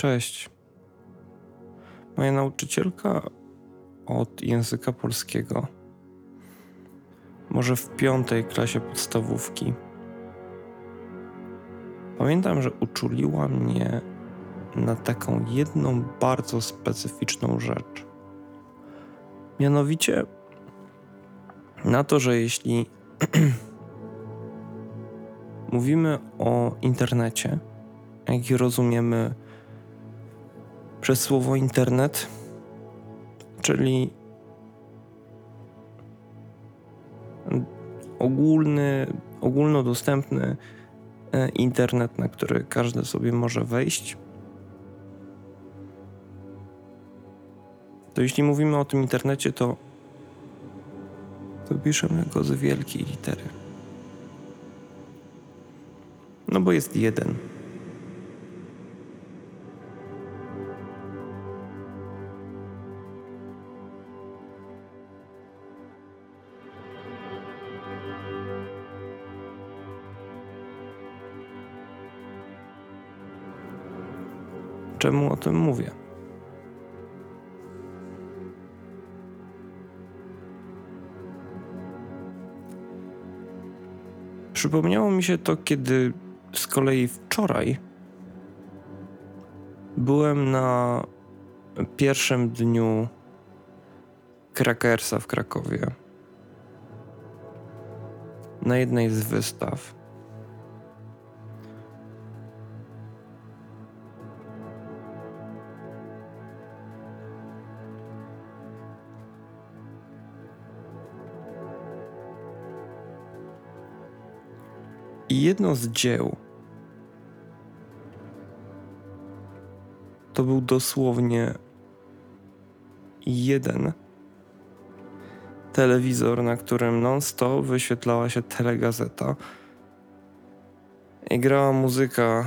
Cześć. Moja nauczycielka od języka polskiego, może w piątej klasie podstawówki, pamiętam, że uczuliła mnie na taką jedną bardzo specyficzną rzecz. Mianowicie na to, że jeśli mówimy o internecie, jaki rozumiemy przez słowo internet, czyli ogólny, ogólnodostępny e, internet, na który każdy sobie może wejść. To jeśli mówimy o tym internecie, to, to piszemy go z wielkiej litery. No bo jest jeden. Czemu o tym mówię? Przypomniało mi się to, kiedy z kolei wczoraj byłem na pierwszym dniu Krakersa w Krakowie. Na jednej z wystaw. Jedno z dzieł to był dosłownie jeden telewizor, na którym non-stop wyświetlała się telegazeta i grała muzyka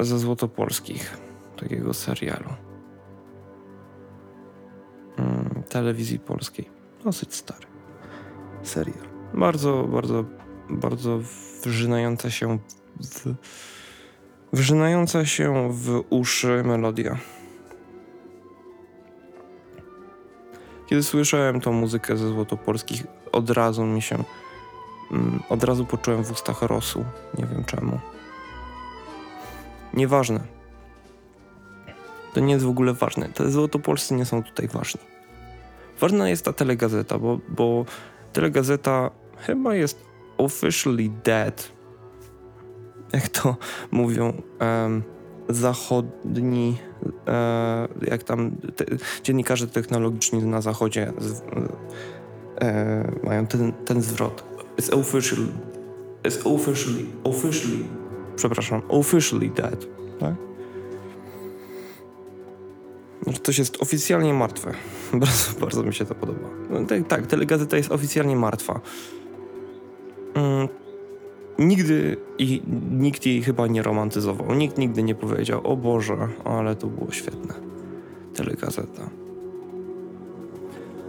ze Złotopolskich, takiego serialu. Mm, telewizji polskiej. Dosyć stary serial. Bardzo, bardzo, bardzo wrzynająca się w, wrzynająca się w uszy melodia. Kiedy słyszałem tą muzykę ze Złotopolskich, od razu mi się, mm, od razu poczułem w ustach rosół. Nie wiem czemu. Nieważne. To nie jest w ogóle ważne. Te Złotopolscy nie są tutaj ważni. Ważna jest ta telegazeta, bo, bo telegazeta chyba jest officially dead. Jak to mówią um, zachodni, e, jak tam te, dziennikarze technologiczni na zachodzie z, e, mają ten, ten zwrot. It's officially, it's officially, officially, przepraszam, officially dead. Tak? Że coś jest oficjalnie martwe. Bardzo, bardzo mi się to podoba. No, tak, tak, telegazeta jest oficjalnie martwa. Mm, nigdy i nikt jej chyba nie romantyzował. Nikt nigdy nie powiedział, o Boże, ale to było świetne. Telegazeta.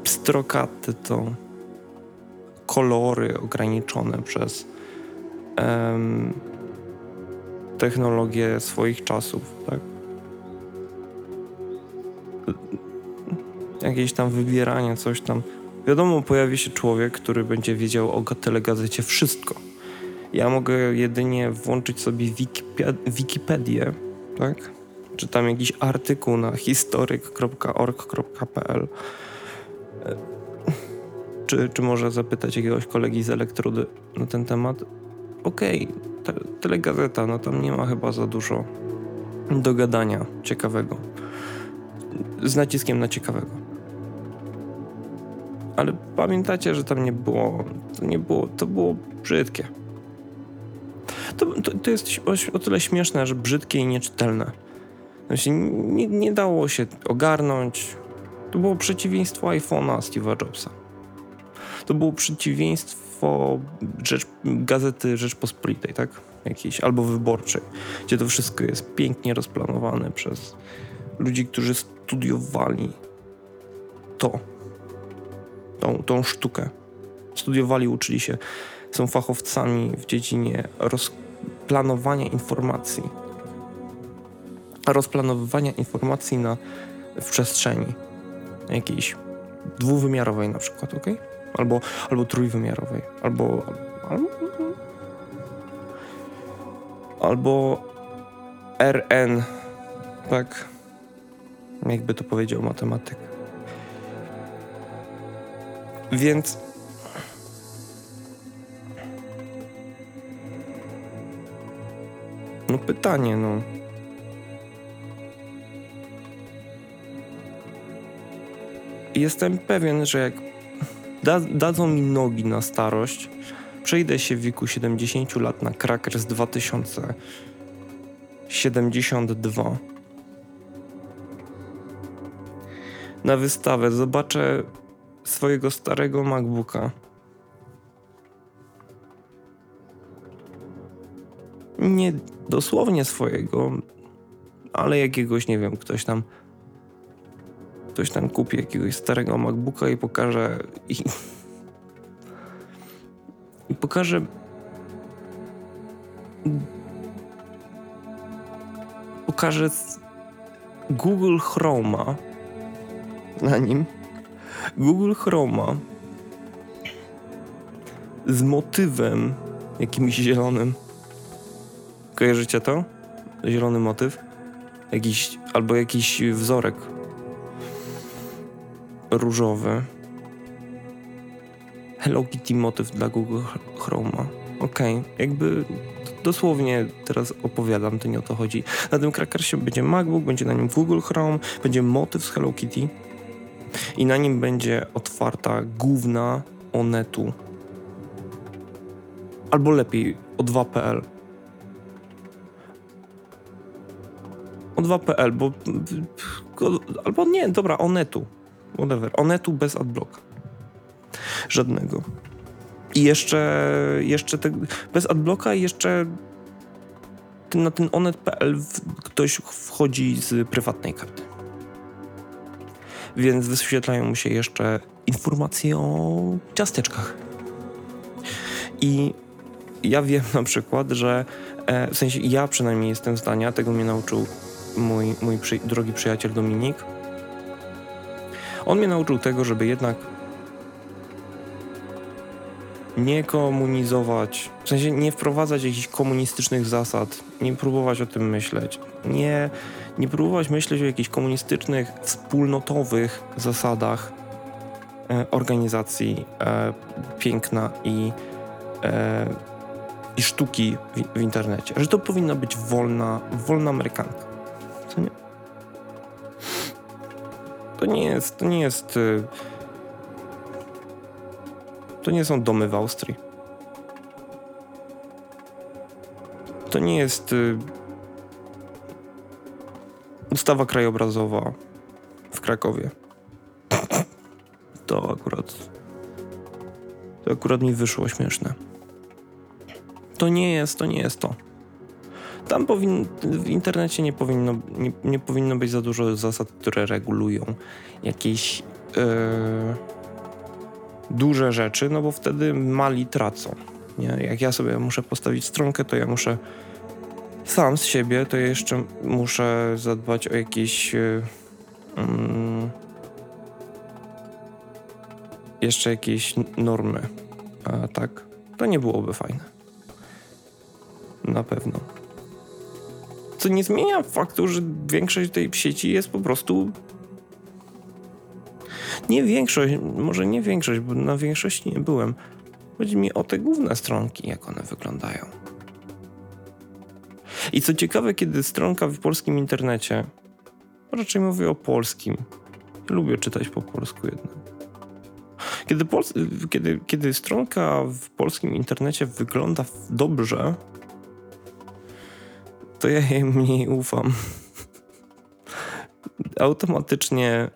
Pstrokaty to kolory ograniczone przez em, technologię swoich czasów, tak? Jakieś tam wybieranie, coś tam Wiadomo, pojawi się człowiek, który będzie wiedział o telegazecie wszystko. Ja mogę jedynie włączyć sobie Wikipedię, tak? Czy tam jakiś artykuł na historyk.org.pl czy, czy może zapytać jakiegoś kolegi z elektrody na ten temat? Okej, okay, te, telegazeta, no tam nie ma chyba za dużo do gadania ciekawego. Z naciskiem na ciekawego ale pamiętacie, że tam nie było, to nie było, to było brzydkie. To, to, to jest o, o, tyle śmieszne, że brzydkie i nieczytelne. Znaczy, nie, nie dało się ogarnąć. To było przeciwieństwo iPhone'a Steve'a Jobsa. To było przeciwieństwo rzecz, gazety Rzeczpospolitej, tak? Jakiejś, albo wyborczej, gdzie to wszystko jest pięknie rozplanowane przez ludzi, którzy studiowali to, tą, sztukę. Studiowali, uczyli się, są fachowcami w dziedzinie rozplanowania informacji. rozplanowywania informacji na, w przestrzeni jakiejś dwuwymiarowej na przykład, ok? Albo, albo trójwymiarowej, albo, albo, albo RN, tak? Jakby to powiedział matematyk. Więc no pytanie, no. Jestem pewien, że jak da, dadzą mi nogi na starość, przejdę się w wieku 70 lat na Crackers 2072 na wystawę, zobaczę swojego starego MacBooka. Nie dosłownie swojego, ale jakiegoś, nie wiem, ktoś tam ktoś tam kupi jakiegoś starego MacBooka i pokaże i, i pokaże pokaże Google Chroma na nim Google Chroma z motywem jakimś zielonym. Kojarzycie to? Zielony motyw? Jakiś, albo jakiś wzorek różowy. Hello Kitty motyw dla Google Chroma. Okej, okay. jakby dosłownie teraz opowiadam, to nie o to chodzi. Na tym krakersie będzie MacBook, będzie na nim Google Chrome, będzie motyw z Hello Kitty i na nim będzie otwarta główna Onetu. Albo lepiej, o 2.pl. O 2.pl, bo... Albo nie, dobra, Onetu. Whatever. Onetu bez adblocka. Żadnego. I jeszcze, jeszcze te, bez adblocka i jeszcze na ten onet.pl ktoś wchodzi z prywatnej karty więc wyświetlają mu się jeszcze informacje o ciasteczkach. I ja wiem na przykład, że e, w sensie ja przynajmniej jestem zdania, tego mnie nauczył mój, mój przy, drogi przyjaciel Dominik. On mnie nauczył tego, żeby jednak nie komunizować, w sensie nie wprowadzać jakichś komunistycznych zasad, nie próbować o tym myśleć, nie nie próbować myśleć o jakichś komunistycznych, wspólnotowych zasadach e, organizacji e, piękna i, e, i sztuki w, w, internecie. Że to powinna być wolna, wolna amerykanka. Co nie? To nie jest, to nie jest... To nie są domy w Austrii. To nie jest e, Ustawa krajobrazowa w Krakowie. To akurat. To akurat mi wyszło śmieszne. To nie jest, to nie jest to. Tam powin, w internecie nie powinno, nie, nie powinno być za dużo zasad, które regulują jakieś yy, duże rzeczy, no bo wtedy mali tracą. Nie? Jak ja sobie muszę postawić stronkę, to ja muszę sam z siebie, to jeszcze muszę zadbać o jakieś. Um, jeszcze jakieś normy. A tak, to nie byłoby fajne. Na pewno. Co nie zmienia faktu, że większość tej sieci jest po prostu. Nie większość, może nie większość, bo na większości nie byłem. Chodzi mi o te główne stronki, jak one wyglądają. I co ciekawe, kiedy stronka w polskim internecie, raczej mówię o polskim, lubię czytać po polsku jednak. Kiedy, kiedy, kiedy stronka w polskim internecie wygląda dobrze, to ja jej mniej ufam. Automatycznie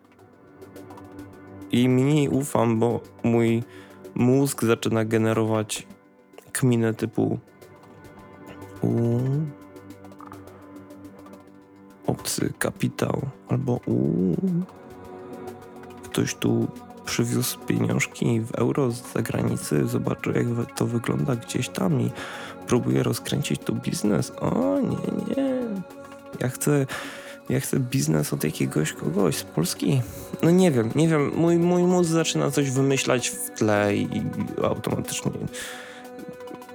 jej mniej ufam, bo mój mózg zaczyna generować kminę typu u obcy kapitał, albo uuu, ktoś tu przywiózł pieniążki w euro z zagranicy, zobaczył jak to wygląda gdzieś tam i próbuje rozkręcić tu biznes. O nie, nie, Ja chcę, ja chcę biznes od jakiegoś kogoś z Polski. No nie wiem, nie wiem. Mój, mój mózg zaczyna coś wymyślać w tle i, i automatycznie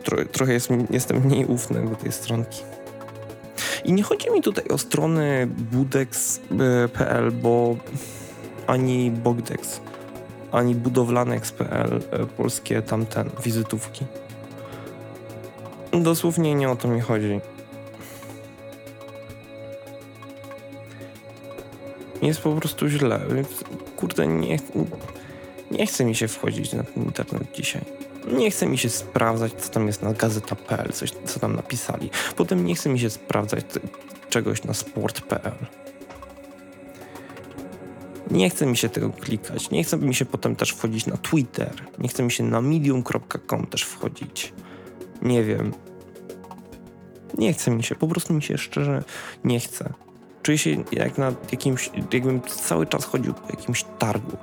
tro, trochę jest, jestem mniej ufny do tej stronki. I nie chodzi mi tutaj o strony budex.pl, bo ani Bogdex, ani budowlanex.pl, e, polskie tamten, wizytówki. Dosłownie nie o to mi chodzi. Jest po prostu źle, więc kurde, nie, nie chce mi się wchodzić na ten internet dzisiaj. Nie chce mi się sprawdzać, co tam jest na gazeta.pl, coś, co tam napisali. Potem nie chce mi się sprawdzać czegoś na sport.pl. Nie chce mi się tego klikać. Nie chce mi się potem też wchodzić na Twitter. Nie chce mi się na medium.com też wchodzić. Nie wiem. Nie chce mi się, po prostu mi się szczerze nie chce. Czuję się jak na jakimś, jakbym cały czas chodził po jakimś targu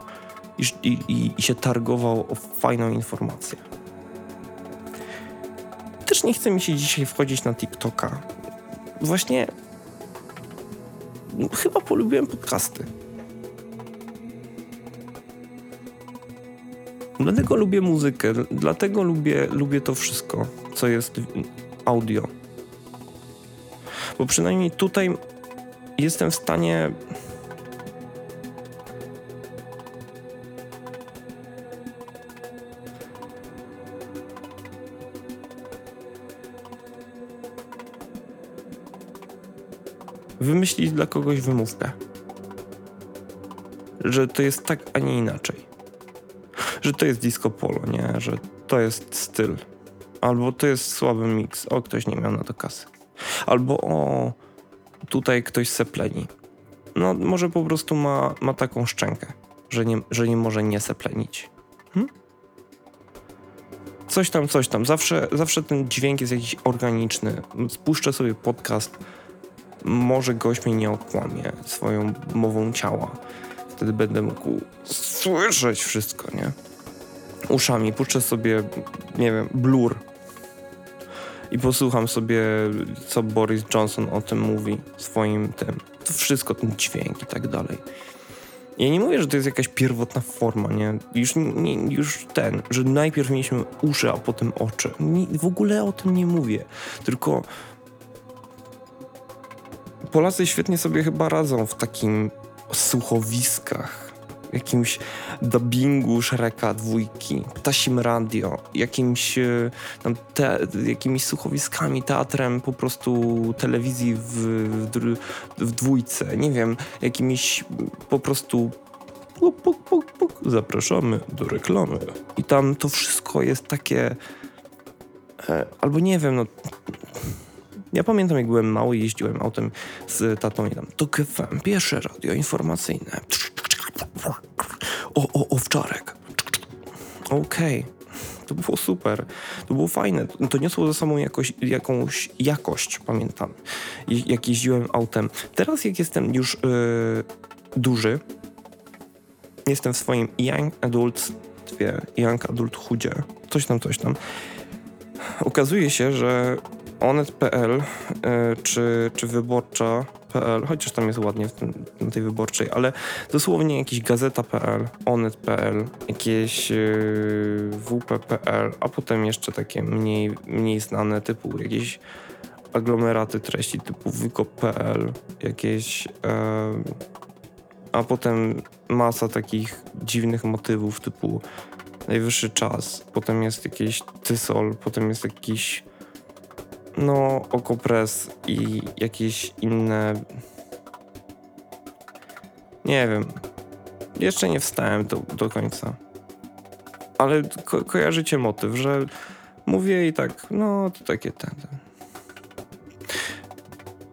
i, i, i się targował o fajną informację. Też nie chce mi się dzisiaj wchodzić na TikToka. Właśnie chyba polubiłem podcasty. Dlatego lubię muzykę, dlatego lubię, lubię to wszystko, co jest audio. Bo przynajmniej tutaj jestem w stanie wymyślić dla kogoś wymówkę. Że to jest tak, a nie inaczej. Że to jest disco polo, nie? Że to jest styl. Albo to jest słaby miks. O, ktoś nie miał na to kasy. Albo o, tutaj ktoś sepleni. No, może po prostu ma, ma taką szczękę, że nie, że nie może nie seplenić. Hm? Coś tam, coś tam. Zawsze, zawsze ten dźwięk jest jakiś organiczny. Spuszczę sobie podcast może gość mnie nie okłamie swoją mową ciała. Wtedy będę mógł słyszeć wszystko, nie? Uszami puszczę sobie, nie wiem, blur i posłucham sobie, co Boris Johnson o tym mówi swoim tym. To wszystko, ten dźwięk i tak dalej. Ja nie mówię, że to jest jakaś pierwotna forma, nie? Już, nie, już ten, że najpierw mieliśmy uszy, a potem oczy. Nie, w ogóle o tym nie mówię. Tylko Polacy świetnie sobie chyba radzą w takim słuchowiskach, jakimś dubbingu Shreka dwójki, ptasim radio, jakimś e, tam te, jakimiś słuchowiskami, teatrem po prostu telewizji w, w, w dwójce, nie wiem, jakimiś po prostu puk, puk, puk, puk, zapraszamy do reklamy. I tam to wszystko jest takie e, albo nie wiem, no ja pamiętam, jak byłem mały, jeździłem autem z tatą i tam to KFM, pierwsze radio informacyjne. O, o, owczarek. Okej. Okay. To było super. To było fajne. To niosło ze sobą jakoś, jakąś jakość, pamiętam, jak jeździłem autem. Teraz, jak jestem już yy, duży, jestem w swoim young adult, young adult chudzie, coś tam, coś tam. Okazuje się, że onet.pl e, czy, czy wyborcza.pl, chociaż tam jest ładnie tym, na tej wyborczej, ale dosłownie jakiś gazeta.pl, onet.pl, jakieś yy, wp.pl, a potem jeszcze takie mniej, mniej znane typu jakieś aglomeraty treści typu wykop.pl, jakieś yy, a potem masa takich dziwnych motywów typu najwyższy czas, potem jest jakieś Tysol, potem jest jakiś no, Okopres i jakieś inne. Nie wiem. Jeszcze nie wstałem do, do końca. Ale ko kojarzycie motyw, że mówię i tak, no to takie ten, ten.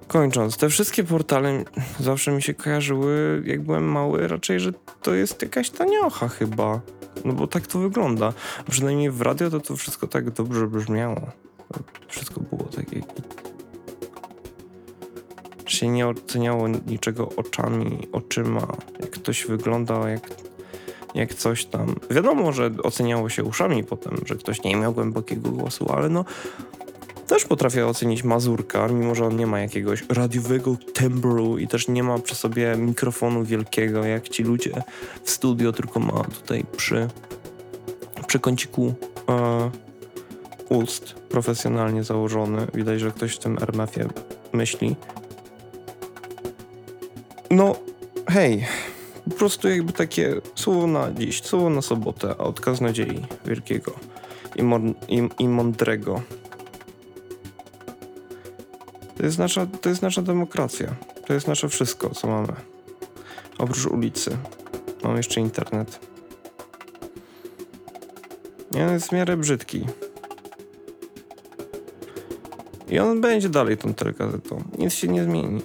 Kończąc, te wszystkie portale zawsze mi się kojarzyły, jak byłem mały, raczej, że to jest jakaś taniocha chyba. No bo tak to wygląda. Przynajmniej w radio to to wszystko tak dobrze brzmiało. Wszystko było takie. Się nie oceniało niczego oczami, oczyma, jak ktoś wygląda, jak, jak coś tam. Wiadomo, że oceniało się uszami potem, że ktoś nie miał głębokiego głosu, ale no też potrafię ocenić Mazurka, mimo że on nie ma jakiegoś radiowego tembru i też nie ma przy sobie mikrofonu wielkiego, jak ci ludzie w studio, tylko ma tutaj przy, przy kąciku e, ust profesjonalnie założony. Widać, że ktoś w tym RMF-ie myśli. No, hej, po prostu jakby takie słowo na dziś, słowo na sobotę, a od kaznodziei wielkiego i, mon, i, i mądrego. To jest, nasza, to jest nasza demokracja. To jest nasze wszystko, co mamy. Oprócz ulicy. Mam jeszcze internet. On jest w miarę brzydki. I on będzie dalej tą telegazetą. Nic się nie zmieni.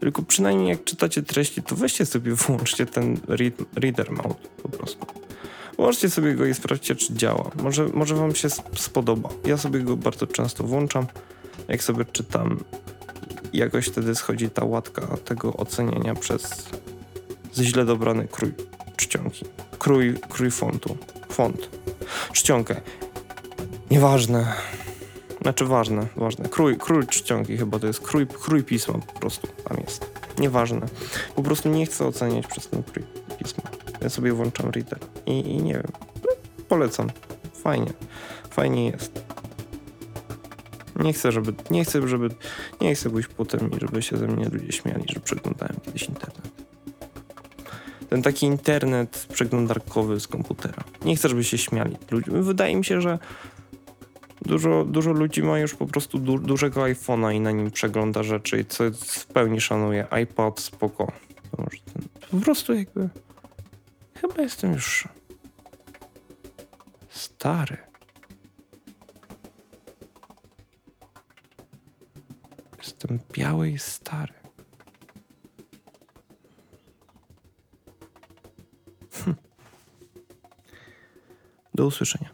Tylko przynajmniej jak czytacie treści, to weźcie sobie, włączcie ten read, reader mode po prostu. Włączcie sobie go i sprawdźcie, czy działa. Może, może wam się spodoba. Ja sobie go bardzo często włączam, jak sobie czytam. Jakoś wtedy schodzi ta łatka tego oceniania przez źle dobrany krój czcionki. Krój, krój fontu. Font. Czcionkę. Nieważne. Znaczy ważne, ważne. Krój, krój czcionki chyba to jest krój, krój pisma po prostu tam jest. Nieważne. Po prostu nie chcę oceniać przez ten krój pisma. Ja sobie włączam reader i, i nie wiem. No, polecam. Fajnie. Fajnie jest. Nie chcę, żeby, nie chcę, żeby, nie chcę pójść potem i żeby się ze mnie ludzie śmiali, że przeglądałem kiedyś internet. Ten taki internet przeglądarkowy z komputera. Nie chcę, żeby się śmiali. Ludzie, wydaje mi się, że Dużo, dużo ludzi ma już po prostu du dużego iPhone'a i na nim przegląda rzeczy, co w pełni szanuje. iPad, spoko. Po prostu jakby... Chyba jestem już... Stary. Jestem biały i stary. Hm. Do usłyszenia.